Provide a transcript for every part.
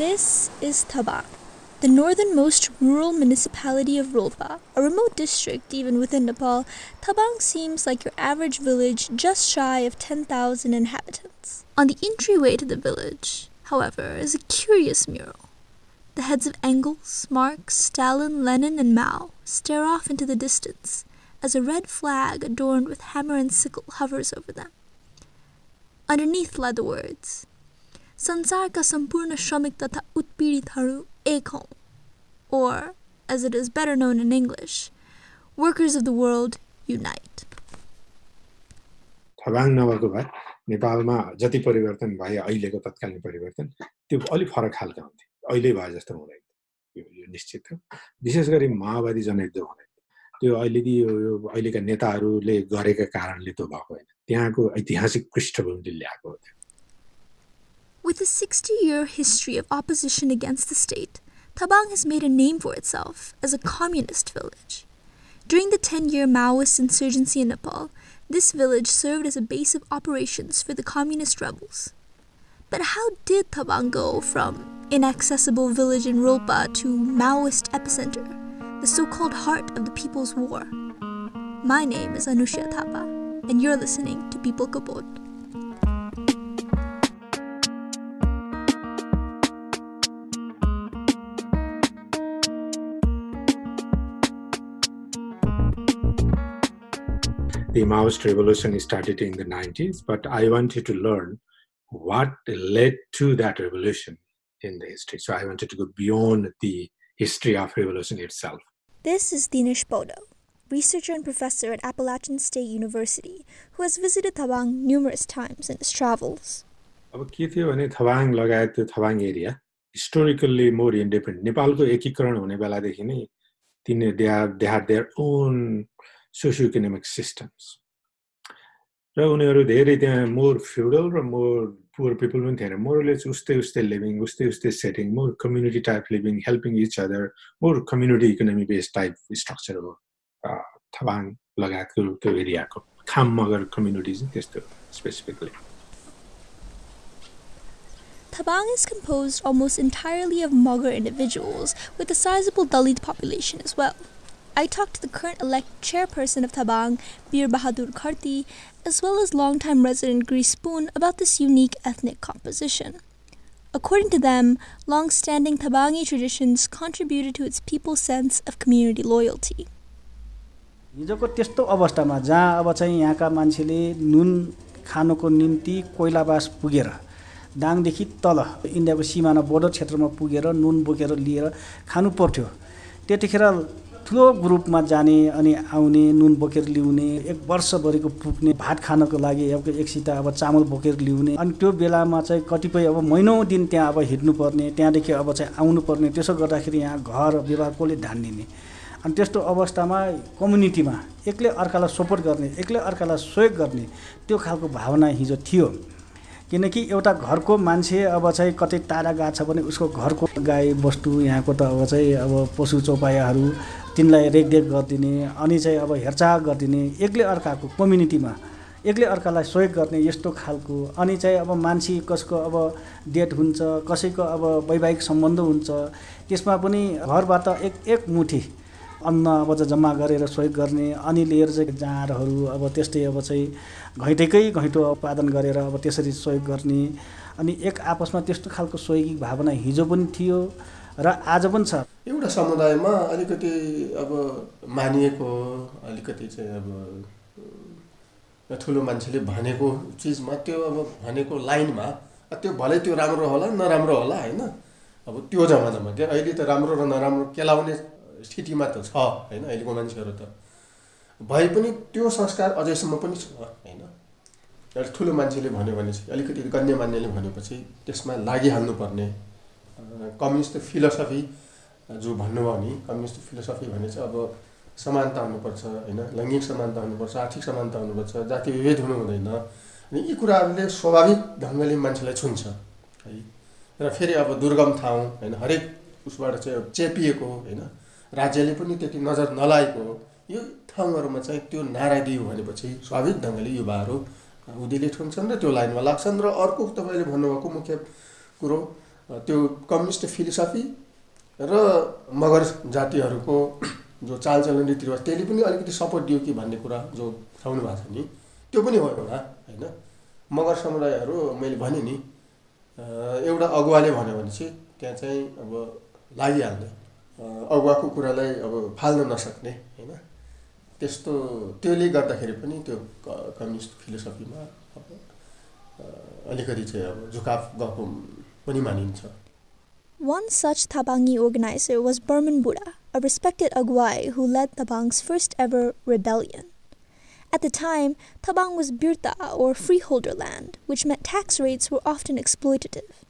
This is Tabang, the northernmost rural municipality of Rolpa, a remote district even within Nepal. Tabang seems like your average village just shy of 10,000 inhabitants. On the entryway to the village, however, is a curious mural. The heads of Engels, Marx, Stalin, Lenin, and Mao stare off into the distance as a red flag adorned with hammer and sickle hovers over them. Underneath lie the words, संसारका सम्पूर्ण श्रमिक तथा उत्पीडितहरू एक हौँ, or, as it is better known in English, workers of the world unite. थबाङ नभएको भए नेपालमा जति परिवर्तन भए अहिलेको तत्कालीन परिवर्तन त्यो अलिक फरक खालका हुन्थे। अहिले भए जस्तो हुँदैन। यो निश्चित हो। विशेष गरी माओवादी जनयुद्ध हुँदैन। त्यो अहिलेको यो अहिलेका नेताहरूले गरेका कारणले त्यो भएको होइन। त्यहाँको ऐतिहासिक पृष्ठभूमिले ल्याएको हो With a 60 year history of opposition against the state, Tabang has made a name for itself as a communist village. During the 10 year Maoist insurgency in Nepal, this village served as a base of operations for the communist rebels. But how did Tabang go from inaccessible village in Rolpa to Maoist epicenter, the so called heart of the People's War? My name is Anushya Thapa, and you're listening to People Kapod. the Maoist revolution started in the 90s, but I wanted to learn what led to that revolution in the history. So I wanted to go beyond the history of revolution itself. This is Dinesh Bodo, researcher and professor at Appalachian State University, who has visited Tabang numerous times in his travels. अब के थियो भने थवाङ लगायत त्यो Thabang area historically more independent नेपालको एकीकरण हुने बेलादेखि नै तिनी they are they are their own socio economic systems र उनीहरू धेरै त्यहाँ मोर फ्युडल र मोर पुवर पिपल पनि थिएन मोरलेस उस्तै उस्तै लिभिङ उस्तै उस्तै setting more community type living helping each other more community economy based type structure हो थवाङ लगायतको त्यो एरियाको खाम मगर कम्युनिटी चाहिँ त्यस्तो specifically Tabang is composed almost entirely of Magar individuals, with a sizable Dalit population as well. I talked to the current elect chairperson of Tabang, Bir Bahadur Kharti, as well as longtime resident Grease Spoon about this unique ethnic composition. According to them, long standing Tabangi traditions contributed to its people's sense of community loyalty. हिजोको त्यस्तो अवस्थामा जहाँ अब चाहिँ यहाँका मान्छेले नुन खानुको निम्ति कोइलाबास पुगेर दाङदेखि तल इन्डियाको सिमाना बोर्डर क्षेत्रमा पुगेर नुन बोकेर लिएर खानु पर्थ्यो त्यतिखेर ठुलो ग्रुपमा जाने अनि आउने नुन बोकेर ल्याउने एक वर्षभरिको पुग्ने भात खानको लागि अब एकसित अब चामल बोकेर ल्याउने अनि त्यो बेलामा चाहिँ कतिपय अब महिनौ दिन त्यहाँ अब हिँड्नुपर्ने त्यहाँदेखि अब चाहिँ आउनुपर्ने त्यसो गर्दाखेरि यहाँ घर व्यवहार कसले ध्यान दिने अनि त्यस्तो अवस्थामा कम्युनिटीमा एक्लै अर्कालाई सपोर्ट गर्ने एक्लै अर्कालाई सहयोग गर्ने त्यो खालको भावना हिजो थियो। किनकि एउटा घरको मान्छे अब चाहिँ कतै टाढा गएको छ भने उसको घरको गाई बस्तु यहाँको त अब चाहिँ अब पशु चौपायाहरू तिनलाई रेखदेख गरिदिने अनि चाहिँ अब हेरचाह गरिदिने एक्लै अर्काको कम्युनिटीमा एक्लै अर्कालाई सहयोग गर्ने यस्तो खालको अनि चाहिँ अब मान्छे कसको अब डेट हुन्छ कसैको अब वैवाहिक सम्बन्ध हुन्छ त्यसमा पनि घरबाट एक एक मुठी अन्न अब चाहिँ जम्मा गरेर सहयोग गर्ने अनि लिएर चाहिँ जाँडहरू अब त्यस्तै अब चाहिँ घैँटेकै घैँटो उत्पादन गरेर अब त्यसरी सहयोग गर्ने अनि एक आपसमा त्यस्तो खालको सहयोगी भावना हिजो पनि थियो र आज पनि छ। एउटा समुदायमा अलिकति अब मानिएको अलिकति चाहिँ अब ठुलो मान्छेले भनेको चिजमा त्यो अब भनेको लाइनमा त्यो भलै त्यो राम्रो होला नराम्रो होला होइन? अब त्यो जमानामा क्या अहिले त राम्रो र नराम्रो केलाउने स्थितिमा त छ होइन? अहिलेको मान्छेहरू त। भए पनि त्यो संस्कार अझैसम्म पनि छ होइन? एउटा ठुलो मान्छेले भन्यो भने चाहिँ अलिकति गण्यमान्यले भनेपछि त्यसमा लागिहाल्नुपर्ने कम्युनिस्ट फिलोसफी जो भन्नुभयो नि कम्युनिस्ट फिलोसफी भने चाहिँ अब समानता हुनुपर्छ होइन? लैङ्गिक समानता हुनुपर्छ आर्थिक समानता हुनुपर्छ जाति विभेद हुनु हुँदैन अनि यी कुराहरूले स्वाभाविक ढङ्गले मान्छेलाई छुन्छ है? र फेरि अब दुर्गम ठाउँ होइन? हरेक उसबाट चाहिँ चेपिएको होइन? राज्यले पनि त्यति नजर नलागेको यो ठाउँहरूमा चाहिँ त्यो नारा दियो भनेपछि स्वाभाविक ढङ्गले युवाहरू उदिले ठुन्छन् र त्यो लाइनमा लाग्छन्। र अर्को तपाईँले भन्नुभएको मुख्य कुरो त्यो कम्युनिस्ट फिलोसफी र मगर जातिहरूको जो चालचलन रीतिरिवाज त्यसले पनि अलिकति सपोर्ट दियो कि भन्ने कुरा जो उठाउनु भएको छ नि त्यो पनि हो एउटा होइन? मगर समुदायहरू मैले भनेँ नि एउटा अगुवाले भन्यो भने चाहिँ त्यहाँ चाहिँ अब लागिहाल्ने। अगुवाको कुरालाई अब फाल्न नसक्ने होइन? त्यस्तो त्यसले गर्दाखेरि पनि त्यो कम्युनिस्ट फिलोसफीमा अब अलिकति चाहिँ अब झुकाफ गएको पनि मानिन्छ। One such Tabangi organizer was Burman Buddha, a respected Agwai who led Tabang's first ever rebellion. At the time, Tabang was birta or freeholder land, which meant tax rates were often exploitative.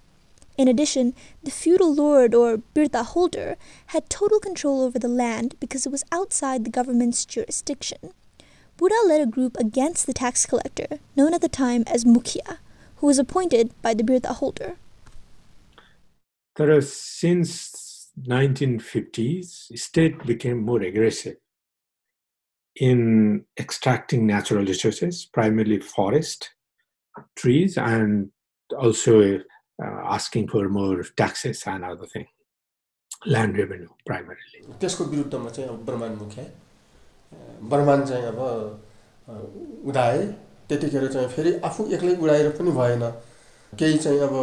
In addition, the feudal lord or birta holder had total control over the land because it was outside the government's jurisdiction. Buddha led a group against the tax collector, known at the time as Mukhya, who was appointed by the birta holder. तर since 1950s, state became more aggressive in extracting natural resources, primarily forest, trees, and also uh, asking for more taxes and other thing, land revenue primarily. त्यसको विरुद्धमा चाहिँ अब ब्रह्माण्ड मुख्य ब्रह्माण्ड चाहिँ अब उडाए त्यतिखेर चाहिँ फेरि आफू एक्लै उडाएर पनि भएन केही चाहिँ अब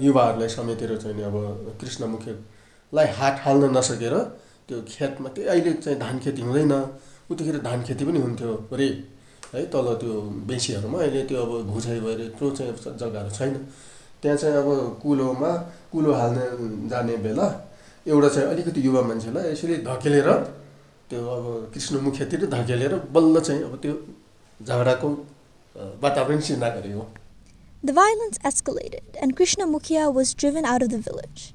युवाहरूलाई समेटेर चाहिँ अब कृष्ण मुख्यलाई हात हाल्न नसकेर त्यो खेतमा त्यही अहिले चाहिँ धान खेती हुँदैन। उतिखेर धान खेती पनि हुन्थ्यो रे है तल त्यो बेसीहरूमा। अहिले त्यो अब भुझाइ भएर यत्रो चाहिँ जग्गाहरू छैन। त्यहाँ चाहिँ अब कुलोमा कुलो हाल्न जाने बेला एउटा चाहिँ अलिकति युवा मान्छेलाई यसरी धकेलेर त्यो अब कृष्ण मुख्यतिर धकेलेर बल्ल चाहिँ अब त्यो झगडाको वातावरण सिर्जना गरेको The violence escalated, and Krishna Mukhya was driven out of the village.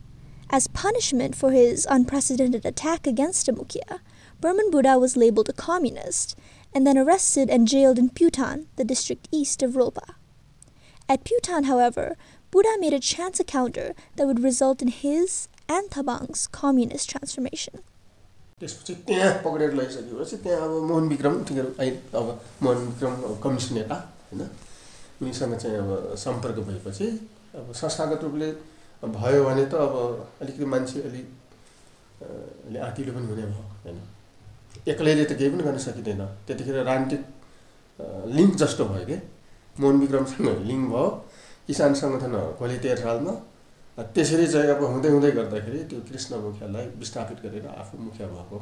As punishment for his unprecedented attack against a Mukhya, Burman Buddha was labeled a communist and then arrested and jailed in Putan, the district east of Rolpa. At Putan, however, Buddha made a chance encounter that would result in his and Tabang's communist transformation. त्यसपछि त्यहाँ पक्रेर लैसकेपछि त्यहाँ अब मोहन विक्रम आइ अब Mohan Vikram communist नेता होइन उनीसँग चाहिँ अब सम्पर्क भएपछि अब संस्थागत रूपले भयो भने त अब अलिकति मान्छे अलि अलि आँटिलो पनि हुने भयो होइन। एक्लैले त केही पनि गर्न सकिँदैन। त्यतिखेर राजनीतिक लिङ्क जस्तो भयो कि? मोहन विक्रमसँग लिङ्क भयो। किसान सङ्गठन खोले तेह्र सालमा त्यसरी चाहिँ अब हुँदै हुँदै गर्दाखेरि त्यो कृष्ण मुखियालाई विस्थापित गरेर आफू मुखिया भएको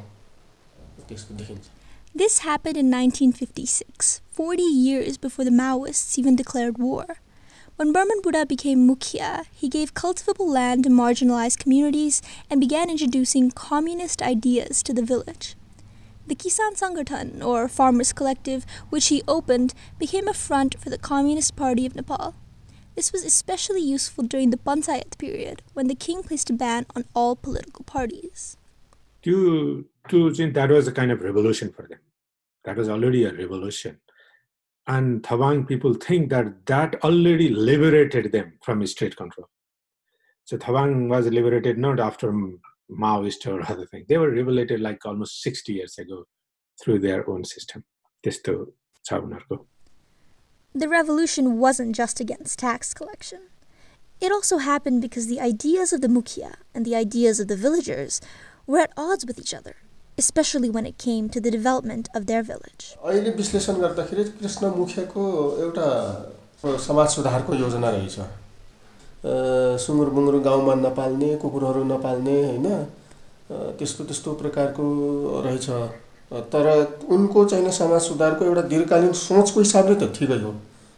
त्यस्तो देखिन्छ। This happened in 1956, 40 years before the Maoists even declared war. When Burman Buddha became Mukhya, he gave cultivable land to marginalized communities and began introducing communist ideas to the village. The Kisan Sangathan, or Farmers Collective, which he opened, became a front for the Communist Party of Nepal. This was especially useful during the Panchayat period, when the king placed a ban on all political parties. To, to that was a kind of revolution for them. That was already a revolution. And Thabang people think that that already liberated them from state control. So Thabang was liberated not after Maoist or other thing. They were liberated like almost 60 years ago through their own system. The revolution wasn't just against tax collection. It also happened because the ideas of the Mukhya and the ideas of the villagers were at odds with each other, especially when it came to the development of their village. अहिले विश्लेषण गर्दाखेरि कृष्ण मुखियाको एउटा समाज सुधारको योजना रहेछ। सुँगुर बुङ्गुर गाउँमा नपाल्ने कुकुरहरू नपाल्ने होइन? त्यस्तो त्यस्तो प्रकारको रहेछ। तर उनको चाहिँ समाज सुधारको एउटा दीर्घकालीन सोचको हिसाबले त ठिकै हो।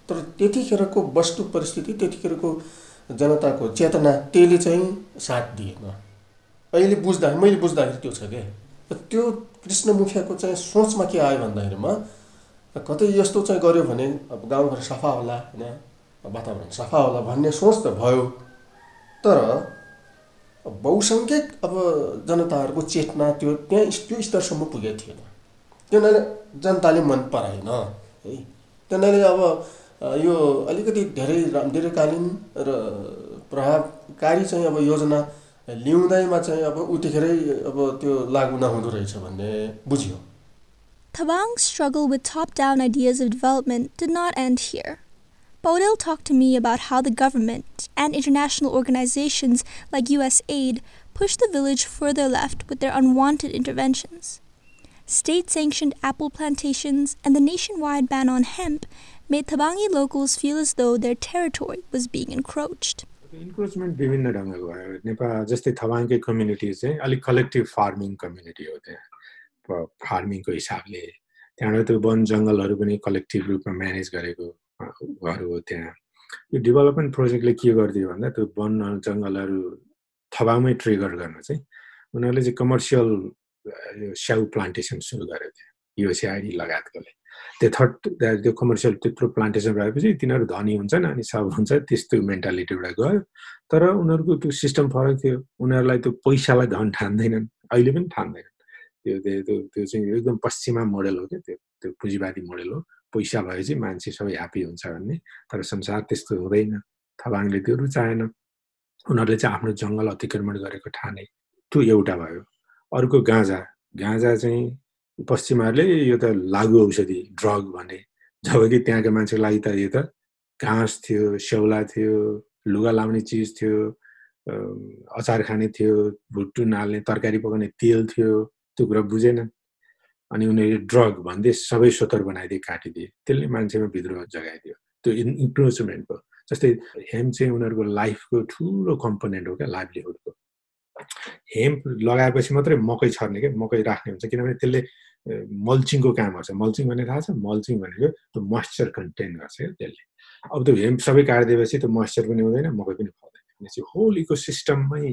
तर त्यतिखेरको वस्तु परिस्थिति त्यतिखेरको जनताको चेतना त्यसले चाहिँ साथ दिएन। अहिले बुझ्दा मैले बुझ्दाखेरि त्यो छ क्या त्यो कृष्ण मुखियाको चाहिँ सोचमा के आयो भन्दाखेरिमा कतै यस्तो चाहिँ गऱ्यो भने अब गाउँघर सफा होला होइन? वातावरण सफा होला भन्ने सोच त भयो। तर बहुसङ्ख्यक अब जनताहरूको चेतना त्यो त्यहाँ त्यो स्तरसम्म पुगेको थिएन। किनभने जनताले मन पराएन है? किनभने अब यो अलिकति धेरै दीर्घकालीन र प्रभावकारी चाहिँ अब योजना ल्याउँदैमा चाहिँ अब उतिखेरै अब त्यो लागु नहुँदो रहेछ भन्ने बुझ्यो Thabang's struggle with top down ideas of development did not end here. Baudel talked to me about how the government and international organizations like USAID pushed the village further left with their unwanted interventions. State sanctioned apple plantations and the nationwide ban on hemp made Tabangi locals feel as though their territory was being encroached. Encroachment विभिन्न ढङ्गको भयो। नेपाल जस्तै थवाङकै community चाहिँ अलिक collective farming community हो त्यहाँ। फार्मिङको हिसाबले। त्यहाँबाट त्यो वन जङ्गलहरू पनि कलेक्टिभ रूपमा म्यानेज गरेको हरू हो त्यहाँ। यो डेभलपमेन्ट प्रोजेक्टले के गरिदियो भन्दा त्यो वन जङ्गलहरू थवाङमै ट्रिगर गर्न चाहिँ उनीहरूले चाहिँ कमर्सियल स्याउ प्लान्टेसन सुरु गर्यो थियो। युएसएआइडी लगायतकोले त्यो थर्ड त्यो कमर्सियल त्यत्रो प्लान्टेसन भएपछि तिनीहरू धनी हुन्छन् अनि सब हुन्छ त्यस्तो मेन्टालिटीबाट गयो तर उनीहरूको त्यो सिस्टम फरक थियो। उनीहरूलाई त्यो पैसालाई धन ठान्दैनन्। अहिले पनि ठान्दैनन्। त्यो त्यो त्यो चाहिँ एकदम पश्चिमा मोडल हो क्या त्यो। त्यो पुँजीवादी मोडल हो। पैसा भएपछि मान्छे सबै ह्याप्पी हुन्छ भन्ने। तर संसार त्यस्तो हुँदैन। थबाङले त्यो रुचाएन। उनीहरूले चाहिँ आफ्नो जङ्गल अतिक्रमण गरेको ठाने। त्यो एउटा भयो। अर्को गाँजा। गाँजा चाहिँ पश्चिमाहरूले यो त लागु औषधि ड्रग भने। जब कि त्यहाँका मान्छेको लागि त यो त घाँस थियो स्याउला थियो लुगा लाउने चिज थियो अचार खाने थियो भुट्टु नाल्ने तरकारी पकाउने तेल थियो त्यो कुरा बुझेन अनि उनीहरूले ड्रग भन्दै सबै स्वतर बनाइदिए काटिदिए। त्यसले मान्छेमा विद्रोह जगाइदियो। त्यो इन्क्रोचमेन्ट जस्तै हेम चाहिँ उनीहरूको लाइफको ठुलो कम्पोनेन्ट हो क्या लाइभलीहुडको हेम्प लगाएपछि मात्रै मकै छर्ने क्या मकै राख्ने हुन्छ किनभने त्यसले मल्चिङको काम गर्छ। मल्चिङ भन्ने थाहा छ? मल्चिङ भनेको त्यो मोइस्चर कन्टेन गर्छ क्या त्यसले। अब त्यो हेम्प सबै काटिदिएपछि त्यो मोइस्चर पनि हुँदैन मकै पनि फल्दैन। भनेपछि होल इको सिस्टममै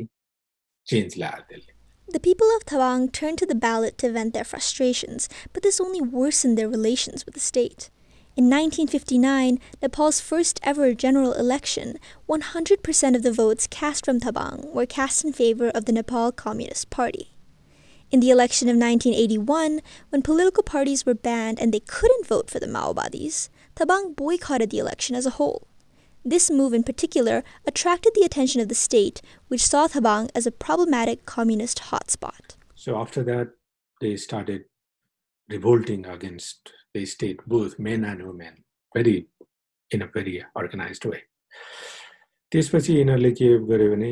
चेन्ज ल्यायो त्यसले। The people of Tawang turned to the ballot to vent their frustrations, but this only worsened their relations with the state. In 1959, Nepal's first ever general election, 100% of the votes cast from Tabang were cast in favor of the Nepal Communist Party. In the election of 1981, when political parties were banned and they couldn't vote for the Maowadis, Tabang boycotted the election as a whole. This move in particular attracted the attention of the state, which saw Thabang as a problematic communist hotspot. So after that, they started revolting against the state, both men and women, very in a very organized way. त्यसपछि यिनीहरूले के गर्यो भने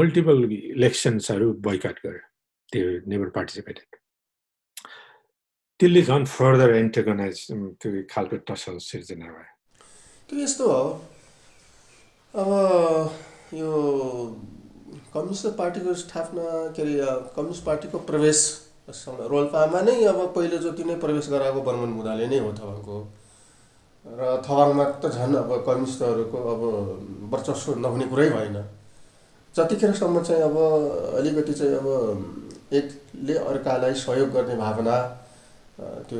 multiple इलेक्सन्सहरू बोइकट गर्यो त्यो never participated त्यसले झन् further एन्टरगनाइज त्यो खालको टसल सिर्जना भयो त्यो यस्तो हो अब यो कम्युनिस्ट पार्टीको स्थापना के अरे कम्युनिस्ट पार्टीको प्रवेश रोल्पामा नै अब पहिलो जति नै प्रवेश गराएको बर्मन मुदाले नै हो थवाङको। र थवाङमा त झन् अब कम्युनिस्टहरूको अब वर्चस्व नहुने कुरै भएन। जतिखेरसम्म चाहिँ अब अलिकति चाहिँ अब एकले अर्कालाई सहयोग गर्ने भावना त्यो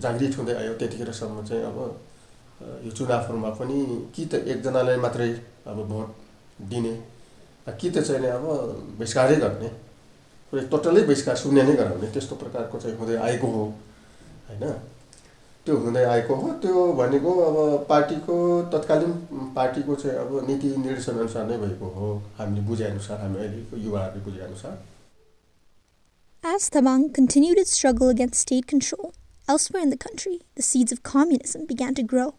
जागृत हुँदै आयो त्यतिखेरसम्म चाहिँ अब यो चुनावहरूमा पनि कि त एकजनालाई मात्रै अब भोट दिने कि त चाहिँ अब बहिष्कारै गर्ने। टोटलै बहिष्कार शून्य नै गराउने त्यस्तो प्रकारको चाहिँ हुँदै आएको हो होइन त्यो हुँदै आएको हो त्यो भनेको अब पार्टीको तत्कालीन पार्टीको चाहिँ अब नीति निर्देशनअनुसार नै भएको हो हामीले बुझेअनुसार हामी अहिलेको युवाहरूले बुझेअनुसार As Tabang continued its struggle against state control, elsewhere in the country, the seeds of communism began to grow.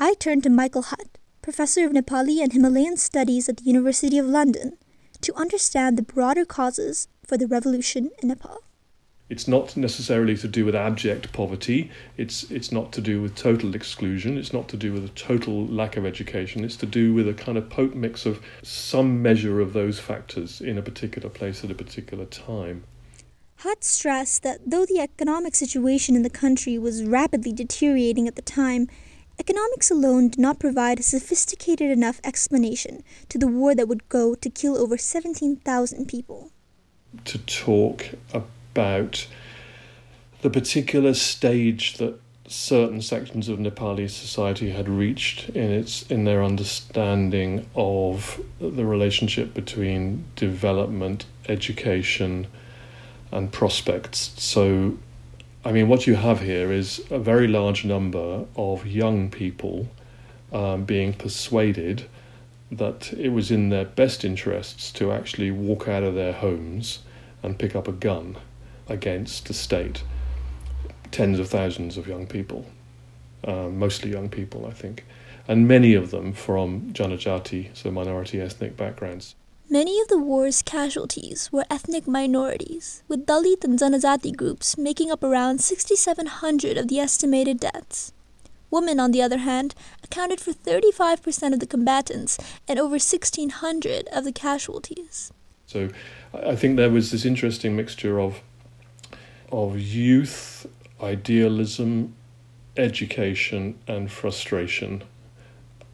I turned to Michael Hutt, professor of Nepali and Himalayan studies at the University of London, to understand the broader causes for the revolution in Nepal. It's not necessarily to do with abject poverty. It's it's not to do with total exclusion. It's not to do with a total lack of education. It's to do with a kind of potent mix of some measure of those factors in a particular place at a particular time. Hutt stressed that though the economic situation in the country was rapidly deteriorating at the time, Economics alone did not provide a sophisticated enough explanation to the war that would go to kill over 17,000 people. To talk about the particular stage that certain sections of Nepali society had reached in its in their understanding of the relationship between development, education, and prospects. So I mean, what you have here is a very large number of young people um, being persuaded that it was in their best interests to actually walk out of their homes and pick up a gun against the state. Tens of thousands of young people. uh, mostly young people, I think, and many of them from Janajati, so minority ethnic backgrounds. Many of the war's casualties were ethnic minorities, with Dalit and Janajati groups making up around 6,700 of the estimated deaths. Women, on the other hand, accounted for 35% of the combatants and over 1,600 of the casualties. So I think there was this interesting mixture of of youth, idealism, education, and frustration,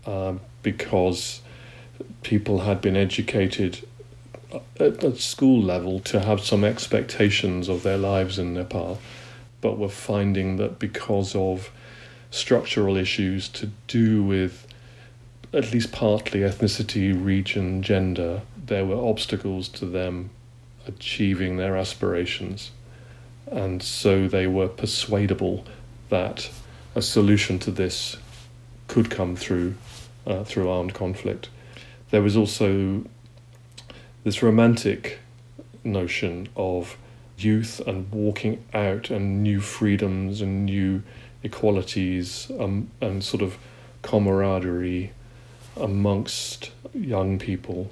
uh, because people had been educated at, at school level to have some expectations of their lives in Nepal, but were finding that because of structural issues to do with at least partly ethnicity, region, gender, there were obstacles to them achieving their aspirations. And so they were persuadable that a solution to this could come through uh, through armed conflict. There was also this romantic notion of youth and walking out and new freedoms and new equalities um, and sort of camaraderie amongst young people,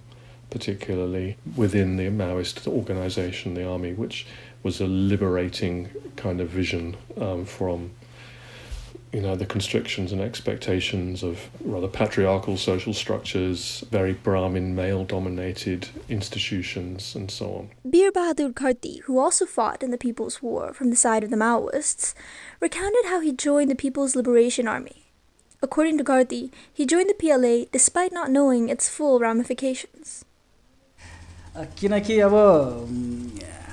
particularly within the Maoist organization, the army, which was a liberating kind of vision um, from you know the constrictions and expectations of rather patriarchal social structures, very Brahmin male dominated institutions, and so on. Bir Bahadur Karti, who also fought in the People's War from the side of the Maoists, recounted how he joined the People's Liberation Army. According to Karti, he joined the PLA despite not knowing its full ramifications. किनकि अब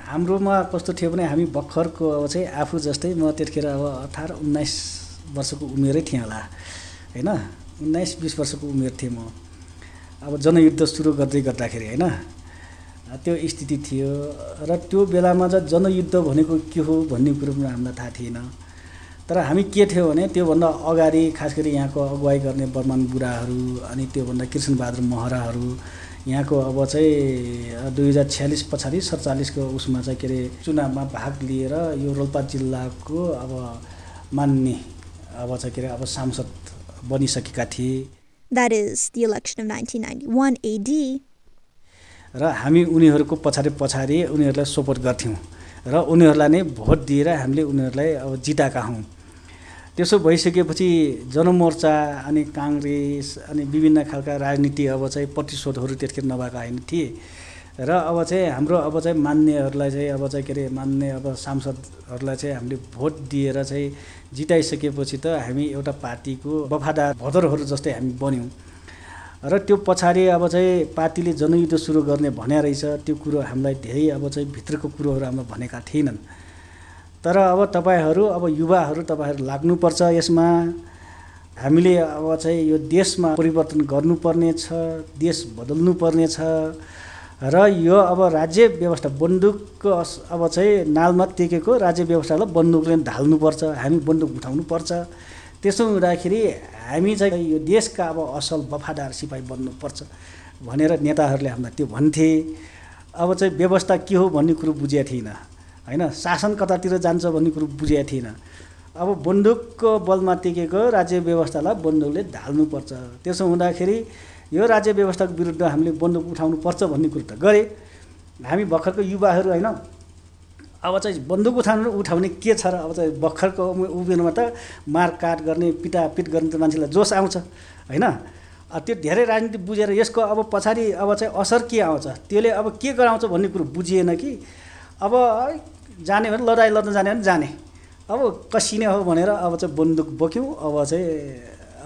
हाम्रोमा कस्तो थियो भने हामी भर्खरको अब चाहिँ आफू जस्तै म त्यतिखेर अब अठार उन्नाइस वर्षको उमेरै थिएँ होला होइन? उन्नाइस बिस वर्षको उमेर थिएँ म। अब जनयुद्ध सुरु गर्दै गर्दाखेरि होइन? त्यो स्थिति थियो र त्यो बेलामा चाहिँ जनयुद्ध भनेको के हो भन्ने कुरो पनि हामीलाई थाहा थिएन। तर हामी के थियो भने त्योभन्दा अगाडि खास गरी यहाँको अगुवाई गर्ने बर्मान बुढाहरू अनि त्योभन्दा कृष्णबहादुर महराहरू यहाँको अब चाहिँ दुई हजार छ्यालिस पछाडि सडचालिसको उसमा चाहिँ के अरे चुनावमा भाग लिएर यो रोल्पा जिल्लाको अब मान्ने अब चाहिँ के अरे अब सांसद बनिसकेका थिए। That is the election of 1991 AD. र हामी उनीहरूको पछाडि पछाडि उनीहरूलाई सपोर्ट गर्थ्यौँ। र उनीहरूलाई नै भोट दिएर हामीले उनीहरूलाई अब जिताएका हौँ। त्यसो भइसकेपछि जनमोर्चा अनि काङ्ग्रेस अनि विभिन्न खालका राजनीति अब चाहिँ प्रतिशोधहरू त्यतिखेर नभएका होइन थिए। र अब चाहिँ हाम्रो अब चाहिँ मान्नेहरूलाई चाहिँ अब चाहिँ के अरे मान्ने अब सांसदहरूलाई चाहिँ हामीले भोट दिएर चाहिँ जिताइसकेपछि त हामी एउटा पार्टीको वफादार भदरहरू जस्तै हामी बन्यौँ। र त्यो पछाडि अब चाहिँ पार्टीले जनयुद्ध सुरु गर्ने भने रहेछ त्यो कुरो हामीलाई धेरै अब चाहिँ भित्रको कुरोहरू हामीलाई भनेका थिएनन्। तर अब तपाईँहरू अब युवाहरू तपाईँहरू लाग्नुपर्छ यसमा। हामीले अब चाहिँ यो देशमा परिवर्तन गर्नुपर्ने छ देश बदल्नु पर्ने छ। र यो अब राज्य व्यवस्था बन्दुकको अब चाहिँ नालमा टेकेको राज्य व्यवस्थालाई बन्दुकले ढाल्नुपर्छ हामी बन्दुक उठाउनुपर्छ। त्यसो हुँदाखेरि हामी चाहिँ यो देशका अब असल वफादार सिपाही बन्नुपर्छ भनेर नेताहरूले हामीलाई त्यो भन्थे। अब चाहिँ व्यवस्था के हो भन्ने कुरो बुझेको थिएन होइन? शासन कतातिर जान्छ भन्ने कुरो बुझेको थिएन। अब बन्दुकको बलमा टेकेको राज्य व्यवस्थालाई बन्दुकले ढाल्नुपर्छ। त्यसो हुँदाखेरि यो राज्य व्यवस्थाको विरुद्ध हामीले बन्दुक उठाउनु पर्छ भन्ने कुरो त गरेँ। हामी भर्खरको युवाहरू होइन अब चाहिँ बन्दुक उठाउनु उठाउने के छ र अब चाहिँ भर्खरको उमेरमा त मारकाट गर्ने पिटापिट गर्ने त मान्छेलाई जोस आउँछ होइन? त्यो धेरै राजनीति बुझेर यसको अब पछाडि अब चाहिँ असर के आउँछ त्यसले अब के गराउँछ भन्ने कुरो बुझिएन कि? अब जाने भने लडाइँ लड्न जाने भने जाने। अब कसिने हो भनेर अब चाहिँ बन्दुक बोक्यौँ अब चाहिँ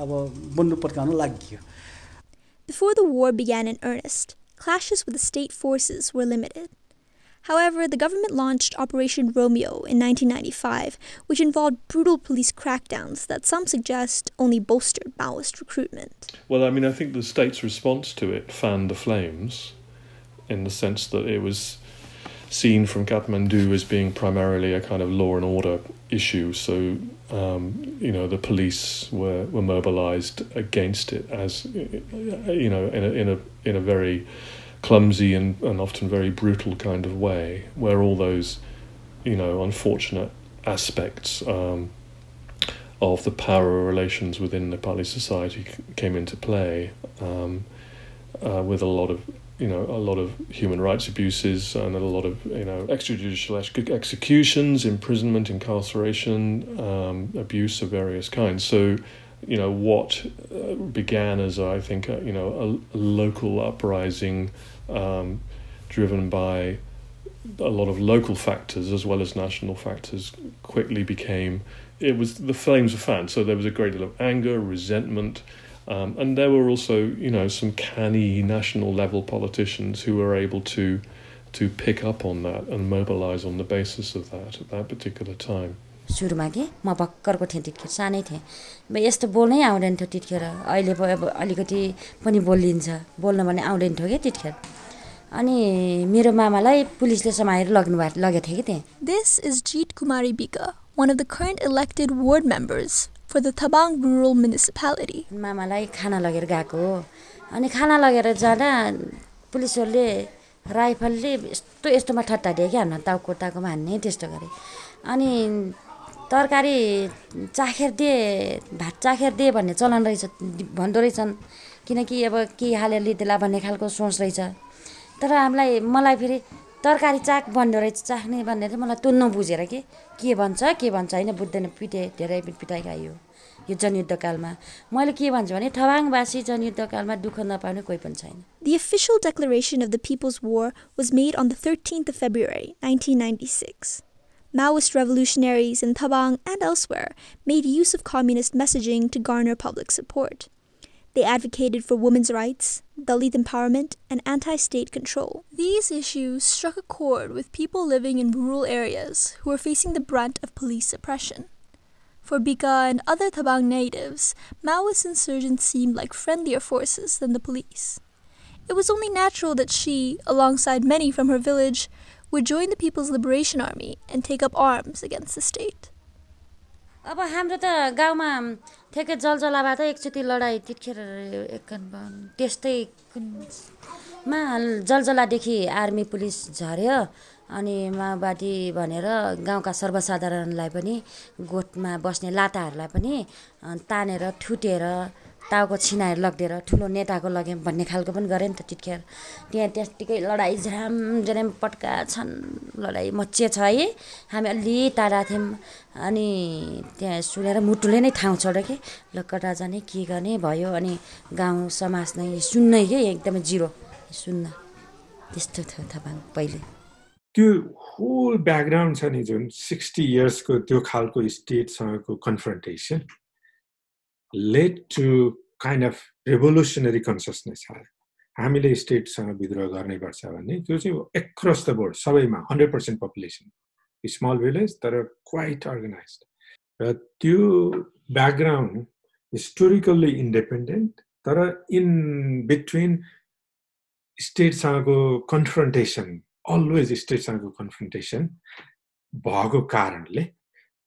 अब बन्दुक पड्काउन लागि Before the war began in earnest, clashes with the state forces were limited. However, the government launched Operation Romeo in 1995, which involved brutal police crackdowns that some suggest only bolstered Maoist recruitment. Well, I mean, I think the state's response to it fanned the flames in the sense that it was seen from Kathmandu as being primarily a kind of law and order issue. So um, you know the police were, were mobilized against it as you know in a in a in a very clumsy and, and often very brutal kind of way where all those you know unfortunate aspects um, of the power relations within Nepali society came into play, um, uh, with a lot of you know a lot of human rights abuses and a lot of you know extrajudicial ex- executions, imprisonment, incarceration, um, abuse of various kinds. So, you know what uh, began as I think you know a, a local uprising um, driven by a lot of local factors as well as national factors quickly became it was the flames were fanned so there was a great deal of anger resentment um, and there were also you know some canny national level politicians who were able to to pick up on that and mobilize on the basis of that at that particular time सुरुमा कि म भर्खरको थिएँ त्यतिखेर सानै थिएँ यस्तो बोल्नै आउँदैन थियो त्यतिखेर अहिले अब अलिकति पनि बोलिन्छ बोल्न भने आउँदैन थियो कि त्यतिखेर अनि मेरो मामालाई पुलिसले समाएर लग्नु भएको लगेको थियो कि त्यहाँ This is Jeet Kumari Bika, one of the current elected ward members for the Tabang Rural Municipality. मामालाई खाना लगेर गएको अनि खाना लगेर जाँदा पुलिसहरूले राइफलले यस्तो यस्तोमा ठट्टाडियो क्या हान्न टाउको टाउकोमा हान्ने त्यस्तो गरे। अनि तरकारी चाखेर दिए भात चाखेर दिए भन्ने चलन रहेछ भन्दो रहेछन्। किनकि अब के हालेर लिँदैला भन्ने खालको सोच रहेछ। तर हामीलाई मलाई फेरि तरकारी चाक भन्दो रहेछ चाख्ने भन्ने चाहिँ मलाई त्यो नबुझेर कि के भन्छ के भन्छ होइन बुझ्दैन पिटे धेरै पिटाइ खायो यो जनयुद्धकालमा मैले के भन्छु भने ठबाङवासी जनयुद्धकालमा दुःख नपाउने कोही पनि छैन The official declaration of the People's War was made on the 13th of February, 1996. Maoist revolutionaries in Tabang and elsewhere made use of communist messaging to garner public support. They advocated for women's rights, Dalit empowerment, and anti state control. These issues struck a chord with people living in rural areas who were facing the brunt of police oppression. For Bika and other Tabang natives, Maoist insurgents seemed like friendlier forces than the police. It was only natural that she, alongside many from her village, would join the People's Liberation Army and take up arms against the state. अब हाम्रो त गाउँमा ठ्याक्कै जलजलाबाट एकचोटि लडाइँ एक त्यस्तै कुनमा जलजलादेखि army police झऱ्यो अनि माओवादी भनेर गाउँका सर्वसाधारणलाई पनि गोठमा बस्ने लाटाहरूलाई पनि तानेर ठुटेर टाउको छिनाएर लगिदिएर ठुलो नेताको लग्यौँ भन्ने खालको पनि गरेँ नि त त्यतिखेर त्यहाँ त्यत्तिकै लडाइँ झ्राम झ्राम पट्का छन्। लडाइँ मचिया छ है। हामी अलि टाढा थियौँ। अनि त्यहाँ सुनेर मुटुले नै ठाउँ छोड्यो कि। ल कता जाने के गर्ने भयो। अनि गाउँ समाज नै सुन्नै कि? एकदमै जिरो। सुन्न। त्यस्तो थियो थाहा पहिले। त्यो होल ब्याकग्राउन्ड छ नि जुन सिक्सटी इयर्सको त्यो खालको स्टेटसँगको confrontation led to kind of revolutionary consciousness आयो हामीले स्टेटसँग विद्रोह गर्नैपर्छ भन्ने त्यो चाहिँ एक्रस द बोर्ड सबैमा hundred percent population small village तर क्वाइट अर्गनाइज र त्यो ब्याकग्राउन्ड हिस्टोरिकल्ली इन्डिपेन्डेन्ट तर इन बिट्विन स्टेटसँगको कन्फ्रन्टेसन अलवेज स्टेटसँगको कन्फ्रन्टेसन भएको कारणले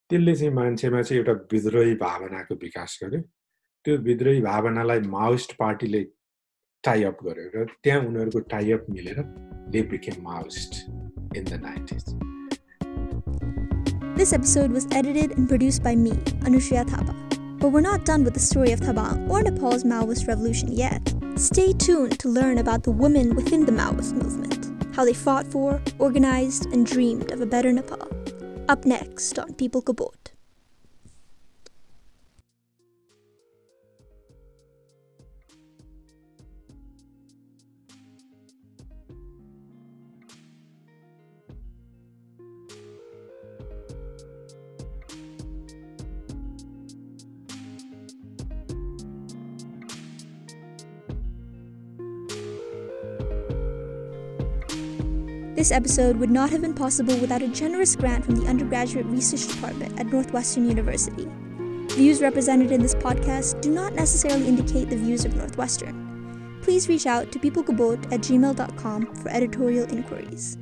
त्यसले चाहिँ मान्छेमा चाहिँ एउटा विद्रोही भावनाको विकास गर्यो। त्यो विद्रोही भावनालाई माओइस्ट पार्टीले टाइअप गर्यो र त्यहाँ उनीहरूको टाइअप मिलेर they became Maoist in the nineties This episode was edited and produced by me, Anushya Thapa. But we're not done with the story of Tabang or Nepal's Maoist revolution yet. Stay tuned to learn about the women within the Maoist movement, how they fought for, organized, and dreamed of a better Nepal. Up next on People Kabot. This episode would not have been possible without a generous grant from the Undergraduate Research Department at Northwestern University. Views represented in this podcast do not necessarily indicate the views of Northwestern. Please reach out to peoplegabot at gmail.com for editorial inquiries.